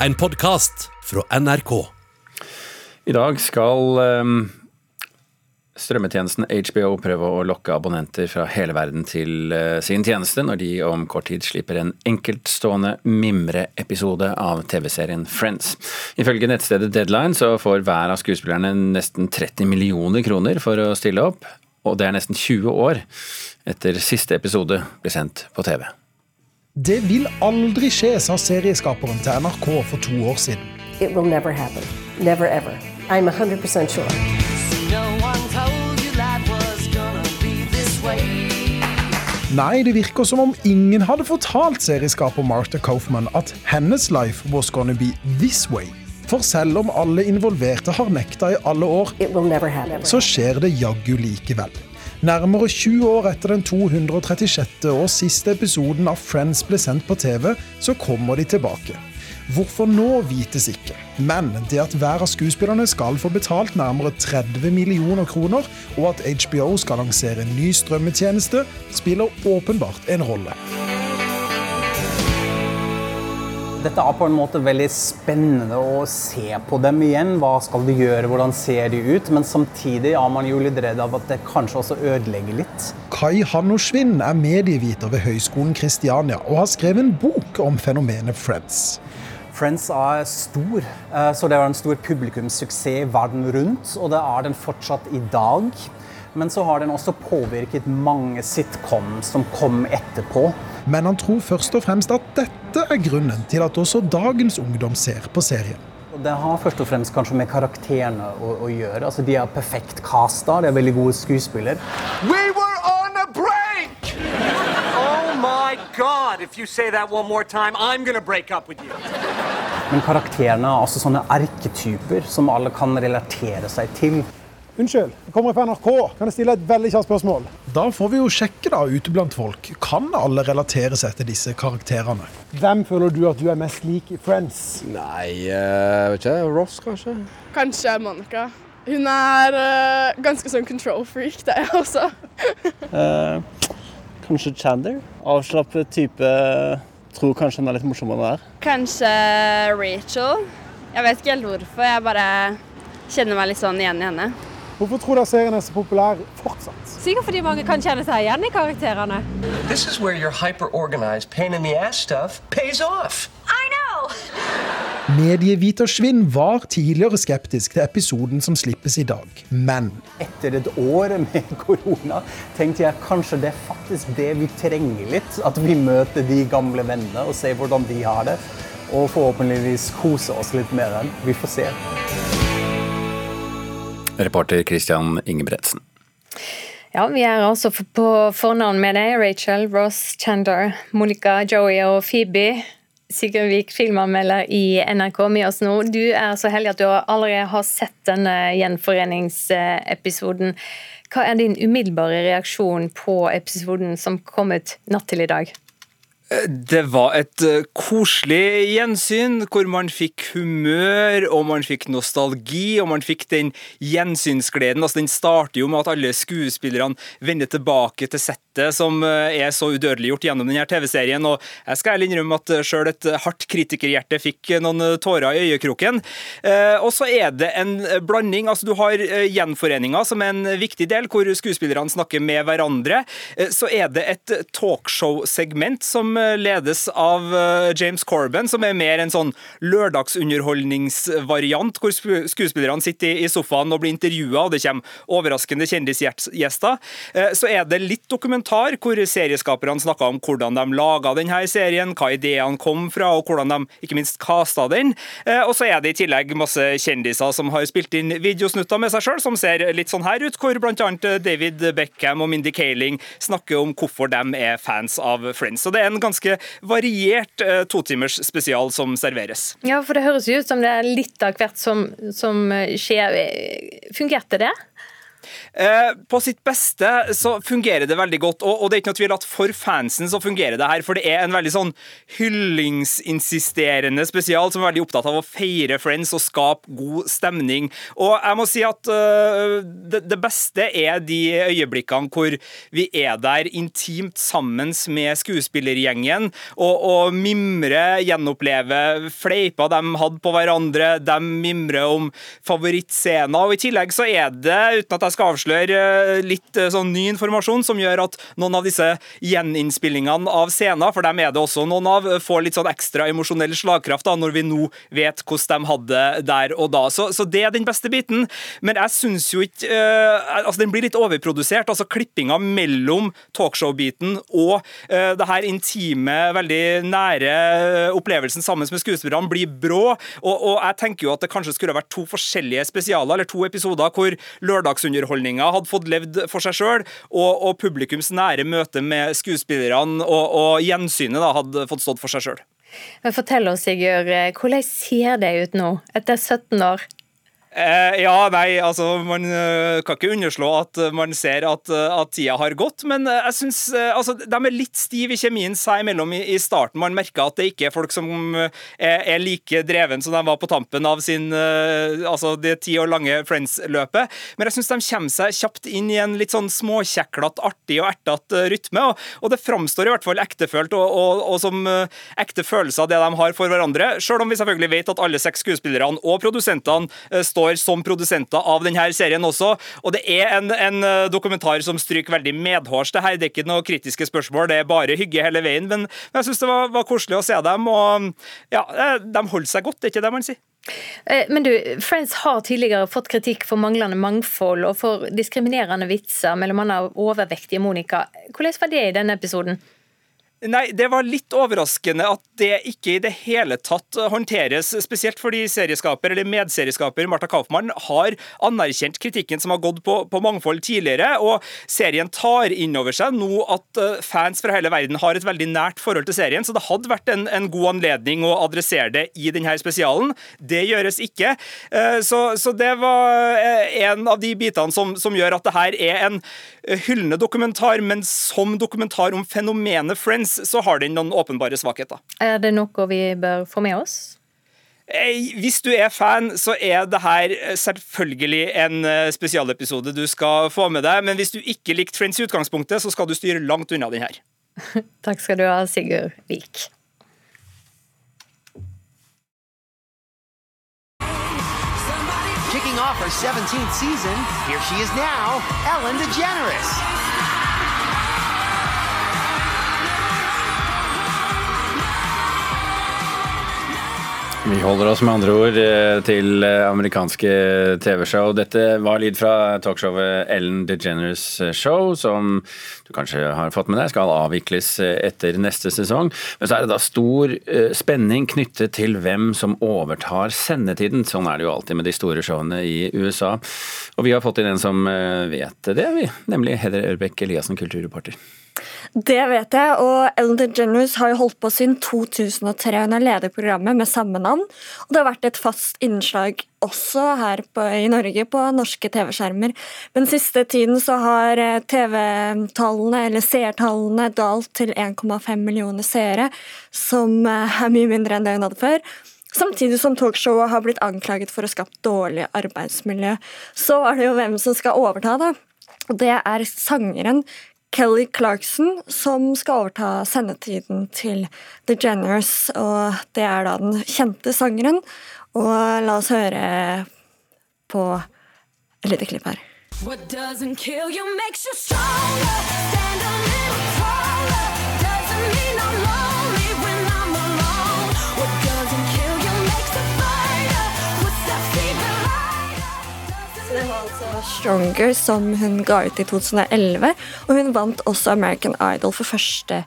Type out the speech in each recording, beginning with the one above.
en podkast fra NRK. I dag skal um, strømmetjenesten HBO prøve å lokke abonnenter fra hele verden til uh, sin tjeneste, når de om kort tid slipper en enkeltstående mimreepisode av TV-serien Friends. Ifølge nettstedet Deadline så får hver av skuespillerne nesten 30 millioner kroner for å stille opp, og det er nesten 20 år etter siste episode ble sendt på TV. Det vil aldri skje, sa serieskaperen til NRK for to år siden. It will never happen. Never ever. I'm 100% sure. No one told you life was gonna be this way. Nei, det virker som om ingen hadde fortalt serieskaper Martha Kaufman at hennes life was gonna be this way. For selv om alle involverte har nekta i alle år, It will never happen. så skjer det jaggu likevel. Nærmere 20 år etter den 236. og siste episoden av Friends ble sendt på TV, så kommer de tilbake. Hvorfor nå, vites ikke. Men det at hver av skuespillerne skal få betalt nærmere 30 millioner kroner, og at HBO skal lansere en ny strømmetjeneste, spiller åpenbart en rolle. Dette er på en måte veldig spennende å se på dem igjen. Hva skal de gjøre, hvordan ser de ut? Men samtidig er man jo litt redd av at det kanskje også ødelegger litt. Kai Hannoschwin er medieviter ved Høgskolen Kristiania og har skrevet en bok om fenomenet Friends. Friends er stor, eh, så det var en stor publikumssuksess verden rundt. Og det er den fortsatt i dag. Men så har den også påvirket mange sitcom som kom etterpå. Men han tror først og fremst at dette er grunnen til at også dagens ungdom ser på serien. Det har først og fremst kanskje med karakterene å, å gjøre. Altså, de er perfekt casta, de er veldig gode skuespillere. We were on a break! Oh my god, if you say that one more time, I'm gonna break up with you. Men karakterene er også sånne erketyper som alle kan relatere seg til. Unnskyld, jeg kommer fra NRK. Kan jeg stille et veldig kjapt spørsmål? Da får vi jo sjekke da ute blant folk. Kan alle relatere seg til disse karakterene? Hvem føler du at du er mest lik i Friends? Nei, jeg vet ikke. Ross, kanskje? Kanskje Monica. Hun er uh, ganske sånn control freak, det er jeg også. uh, kanskje Chandler. Avslappet type. Tror kanskje hun er litt morsommere enn hun er. Kanskje Rachel. Jeg vet ikke helt hvorfor, jeg bare kjenner meg litt sånn igjen i henne. Hvorfor tror dere serien er så populær fortsatt? Sikkert fordi mange kan kjenne seg igjen i karakterene. This is where your hyper-organized pain in the ass stuff pays off. I know! Medieviter Svinn var tidligere skeptisk til episoden som slippes i dag, men Etter et år med korona tenkte jeg kanskje det er faktisk det vi trenger litt. At vi møter de gamle vennene og ser hvordan de har det. Og forhåpentligvis kose oss litt mer. Vi får se. Reporter Christian Ingebretsen. Ja, vi er altså på fornavn med deg, Rachel, Ross, Chander, Monica, Joey og Phoebe. Sigurd Vik, filmanmelder i NRK med oss nå. Du er så heldig at du allerede har sett denne gjenforeningsepisoden. Hva er din umiddelbare reaksjon på episoden som kom ut natt til i dag? Det var et eh, koselig gjensyn, hvor man fikk humør og man fikk nostalgi, og man fikk den gjensynsgleden. Altså, den starter jo med at alle skuespillerne vender tilbake til settet, som eh, er så udødeliggjort gjennom denne TV-serien. og Jeg skal ærlig innrømme at sjøl et hardt kritikerhjerte fikk noen tårer i øyekroken. Eh, Og så er det en blanding. altså Du har eh, gjenforeninga som er en viktig del, hvor skuespillerne snakker med hverandre. Eh, Så er det et talkshow-segment som eh, ledes av eh, James Corban, som er mer en sånn lørdagsunderholdningsvariant, hvor sku- skuespillerne sitter i sofaen og blir intervjua, og det kommer overraskende kjendisgjester. Eh, Så er det litt dokumentar, hvor serieskaperne snakker om hvordan de laga denne serien, hva ideene kom fra, og hvordan de ikke minst kasta den. Og så er det i tillegg masse kjendiser som har spilt inn videosnutter med seg sjøl, som ser litt sånn her ut, hvor bl.a. David Beckham og Mindy Kaling snakker om hvorfor de er fans av Friends. Så det er en ganske variert eh, totimers spesial som serveres. Ja, for det høres jo ut som det er litt av hvert som, som skjer. Fungerte det? Eh, på sitt beste så fungerer det veldig godt, og, det er ikke noe tvil at for fansen så fungerer det her, for det er en veldig sånn hyllingsinsisterende spesial som er veldig opptatt av å feire Friends og skape god stemning. Og jeg må si at eh, det, det beste er de øyeblikkene hvor vi er der intimt sammen med skuespillergjengen og, og mimrer, gjenopplever fleiper de hadde på hverandre, de mimrer om favorittscener, og i tillegg så er det, uten at jeg skal avsløre eh, litt eh, sånn ny informasjon som gjør at noen av disse gjeninnspillingene av scener, for dem er det også noen av, får litt sånn ekstra emosjonell slagkraft da, når vi nå vet hvordan de hadde der og da. Så, så det er den beste biten. Men jeg syns jo ikke eh, Altså, den blir litt overprodusert. altså Klippinga mellom talkshow-biten og eh, det her intime, veldig nære eh, opplevelsen sammen med skuespillerne blir brå. Og, og jeg tenker jo at det kanskje skulle vært to forskjellige spesialer, eller to episoder hvor lørdagsunderholdninga hadde fått levd for seg sjøl, og, og publikums nære møte med skuespillerne og, og gjensynet da hadde fått stått for seg sjøl. Fortell oss, Sigurd, eh, hvordan ser det ut nå, etter 17 år? Eh, ja, nei, altså Man eh, kan ikke underslå at eh, man ser at, eh, at tida har gått, men jeg synes, eh, altså, de er litt stive i kjemien seg imellom i, i starten. Man merker at det ikke er folk som er, er like dreven som de var på tampen av sin altså det ti år lange Friends-løpet. Men jeg syns de kommer seg kjapt inn i en litt sånn småkjeklete, artig og ertete rytme. Og, og det framstår i hvert fall ektefølt og, og, og som ekte følelser av det de har for hverandre. Selv om vi selvfølgelig vet at alle seks skuespillerne og produsentene eh, står som produsenter av denne serien også. Og det er en, en eh, dokumentar som stryker veldig medhårs. Det her det er ikke noe kritiske spørsmål, det er bare hygge hele veien. Men, jeg syns det var, var koselig å se dem, og ja, eh, de holder seg godt, det er ikke det man sier. Eh, Men du, Friends har tidligere fått kritikk for manglende mangfold og for diskriminerende vitser, mellom annet overvektige Monica. Hvordan var det i denne episoden? Nei, det var litt overraskende at det ikke i det hele tatt håndteres, spesielt fordi serieskaper eller medserieskaper Martha Kaufmann har anerkjent kritikken som har gått på, på mangfold tidligere, og serien tar inn over seg nå at eh, fans fra hele verden har et veldig nært forhold til serien, så det hadde vært en, en god anledning å adressere det i denne spesialen. Det gjøres ikke. Eh, Så, så det var eh, en av de bitene som, som gjør at det her er en hyllende dokumentar, men som dokumentar om fenomenet Friends, så har den noen åpenbare svakheter. Er det noe vi bør få med oss? Eh, Hvis du er fan, så er det her eh, selvfølgelig en eh, spesialepisode du skal få med deg, men hvis du ikke likte Friends i utgangspunktet, så skal du styre langt unna den her. Takk skal du ha, Sigurd Vik. Kicking off her 17th season, here she is now, Ellen DeGeneres. Vi holder oss med andre ord eh, til eh, amerikanske TV-show. Dette var lyd fra talkshowet Ellen DeGeneres Show, som du kanskje har fått med deg, skal avvikles eh, etter neste sesong. Men så er det da stor eh, spenning knyttet til hvem som overtar sendetiden. Sånn er det jo alltid med de store showene i USA. Og vi har fått inn en som eh, vet det, vi. Nemlig Heather Ørbekk Eliassen, kulturreporter. Det vet jeg, og Ellen DeGeneres har jo holdt på siden 2003. Hun har ledet programmet med samme navn, og det har vært et fast innslag også her på, i Norge på norske TV-skjermer. Men siste tiden så har eh, TV-tallene, eller seertallene, dalt til 1,5 millioner seere, som eh, er mye mindre enn det hun hadde før. Samtidig som talkshowet har blitt anklaget for å ha skapt dårlig arbeidsmiljø. Så er det jo hvem som skal overta, da. Og det er sangeren Kelly Clarkson som skal overta sendetiden til The Generous, og det er da den kjente sangeren. Og la oss høre på et lite klipp her. What. Stronger som hun ga ut i 2011, og hun vant også American Idol for første,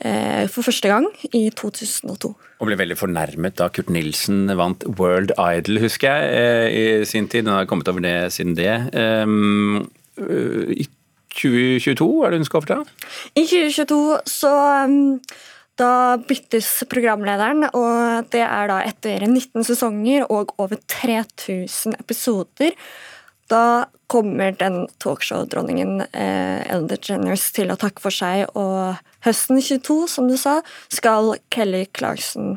eh, for første gang i 2002. Og ble veldig fornærmet da Kurt Nilsen vant World Idol, husker jeg, eh, i sin tid. Hun har kommet over det siden det. Um, I 2022 er det hun skal overta? I 2022 så um, da byttes programlederen, og det er da etter 19 sesonger og over 3000 episoder. Da kommer den talkshow-dronningen eh, Ellen DeGeneres til å takke for seg, og høsten 22, som du sa, skal Kelly Clarkson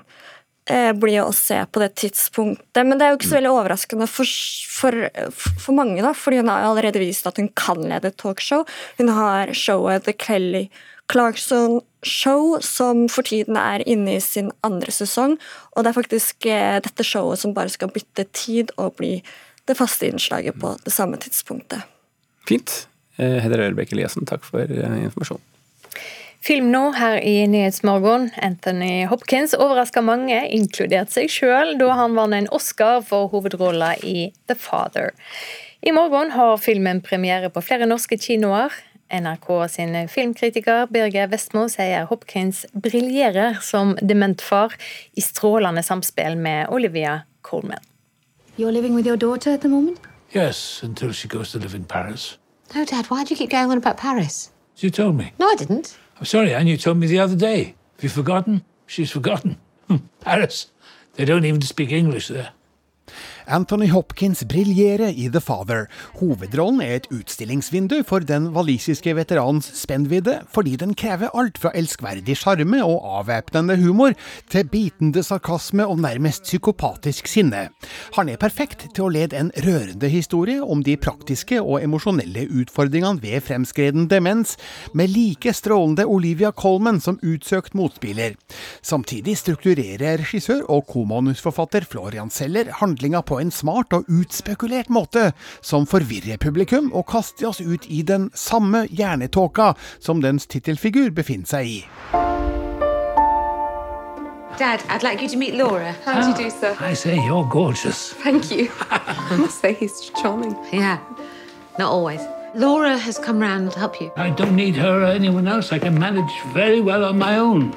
eh, bli å se på det tidspunktet. Men det er jo ikke så veldig overraskende for, for, for mange, da, fordi hun har allerede vist at hun kan lede talkshow. Hun har showet The Kelly Clarkson Show, som for tiden er inne i sin andre sesong. Og det er faktisk eh, dette showet som bare skal bytte tid og bli det faste innslaget på det samme tidspunktet. Fint. Heder Ørbeke Eliassen, takk for informasjonen. Film nå her i Nyhetsmorgen. Anthony Hopkins overraska mange, inkludert seg sjøl, da han vant en Oscar for hovedrolla i The Father. I morgen har filmen premiere på flere norske kinoer. NRK sin filmkritiker Birger Vestmo sier Hopkins briljerer som dementfar i strålende samspill med Olivia Colman. You're living with your daughter at the moment? Yes, until she goes to live in Paris. No, Dad, why do you keep going on about Paris? You told me. No, I didn't. I'm sorry, Anne, you told me the other day. Have you forgotten? She's forgotten. Paris. They don't even speak English there. Anthony Hopkins briljerer i The Father. Hovedrollen er et utstillingsvindu for den walisiske veteranens spennvidde, fordi den krever alt fra elskverdig sjarme og avvæpnende humor til bitende sarkasme og nærmest psykopatisk sinne. Han er perfekt til å lede en rørende historie om de praktiske og emosjonelle utfordringene ved fremskreden demens, med like strålende Olivia Colman som utsøkt motspiller. Samtidig strukturerer regissør og komanusforfatter Florian Seller handlinga på en smart og utspekulert måte, som forvirrer publikum og kaster oss ut i den samme hjernetåka som dens tittelfigur befinner seg i. Dad, I'd like you to meet Laura. How do you do, sir? I say, you're gorgeous. Thank you. I must say he's charming. Yeah, not always. Laura has come round to help you. I don't need her or anyone else. I can manage very well on my own.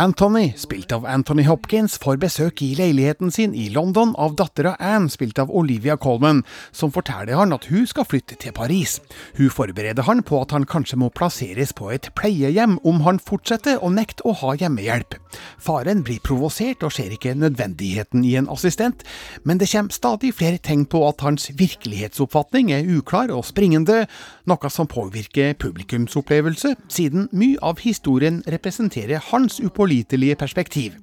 Anthony, spilt av Anthony Hopkins, får besøk i leiligheten sin i London av dattera Anne, spilt av Olivia Colman, som forteller han at hun skal flytte til Paris. Hun forbereder han på at han kanskje må plasseres på et pleiehjem om han fortsetter å nekte å ha hjemmehjelp. Faren blir provosert og ser ikke nødvendigheten i en assistent, men det kommer stadig flere tegn på at hans virkelighetsoppfatning er uklar og springende, noe som påvirker publikumsopplevelse, siden mye av historien representerer hans upålitelige perspektiv.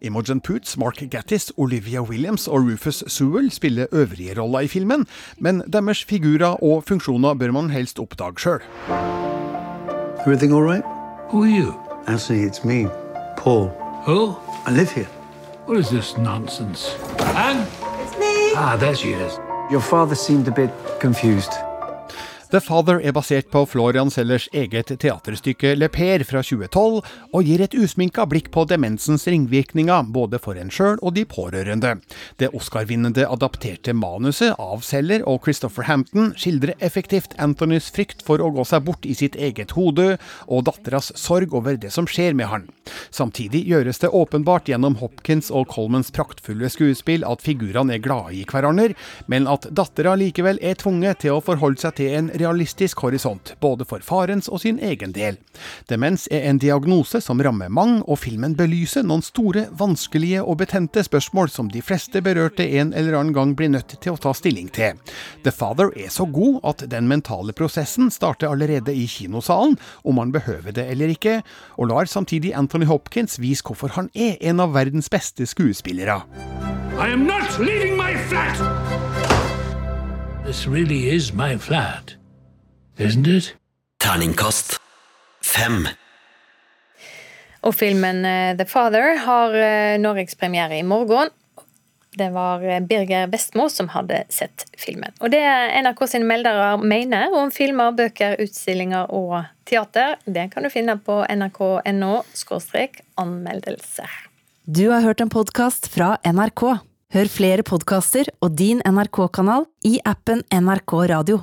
Imogen Poots, Mark Gattis, Olivia Williams og Rufus Sewell spiller øvrige roller i filmen, men deres figurer og funksjoner bør man helst oppdage sjøl. Everything all right? Who are you? Actually, it's me, Paul. Who? I live here. What is this nonsense? Anne? It's me. Ah, there she is. Your father seemed a bit confused. The Father er basert på Florian Sellers eget teaterstykke Le Père fra 2012, og gir et usminka blikk på demensens ringvirkninger, både for en sjøl og de pårørende. Det Oscar-vinnende adapterte manuset av Seller og Christopher Hampton skildrer effektivt Anthonys frykt for å gå seg bort i sitt eget hode, og datteras sorg over det som skjer med han. Samtidig gjøres det åpenbart gjennom Hopkins og Colmans praktfulle skuespill at figurene er glade i hverandre, men at dattera likevel er tvunget til å forholde seg til en realistisk horisont, både for farens og sin egen del. Demens er en diagnose som rammer mange, og filmen belyser noen store, vanskelige og betente spørsmål som de fleste berørte en eller annen gang blir nødt til å ta stilling til. The Father er så god at den mentale prosessen starter allerede i kinosalen, om man behøver det eller ikke, og lar samtidig Anthony Hopkins vise hvorfor han er en av verdens beste skuespillere. I am not leaving my flat! This really is my flat, isn't it? Terningkast fem. Og filmen eh, The Father har eh, norgespremiere i morgen. Det var eh, Birger Vestmo som hadde sett filmen. Og det NRK sine meldere mener om filmer, bøker, utstillinger og teater, det kan du finne på nrk.no anmeldelser. Du har hørt en podkast fra NRK. Hør flere podkaster og din NRK-kanal i appen NRK Radio.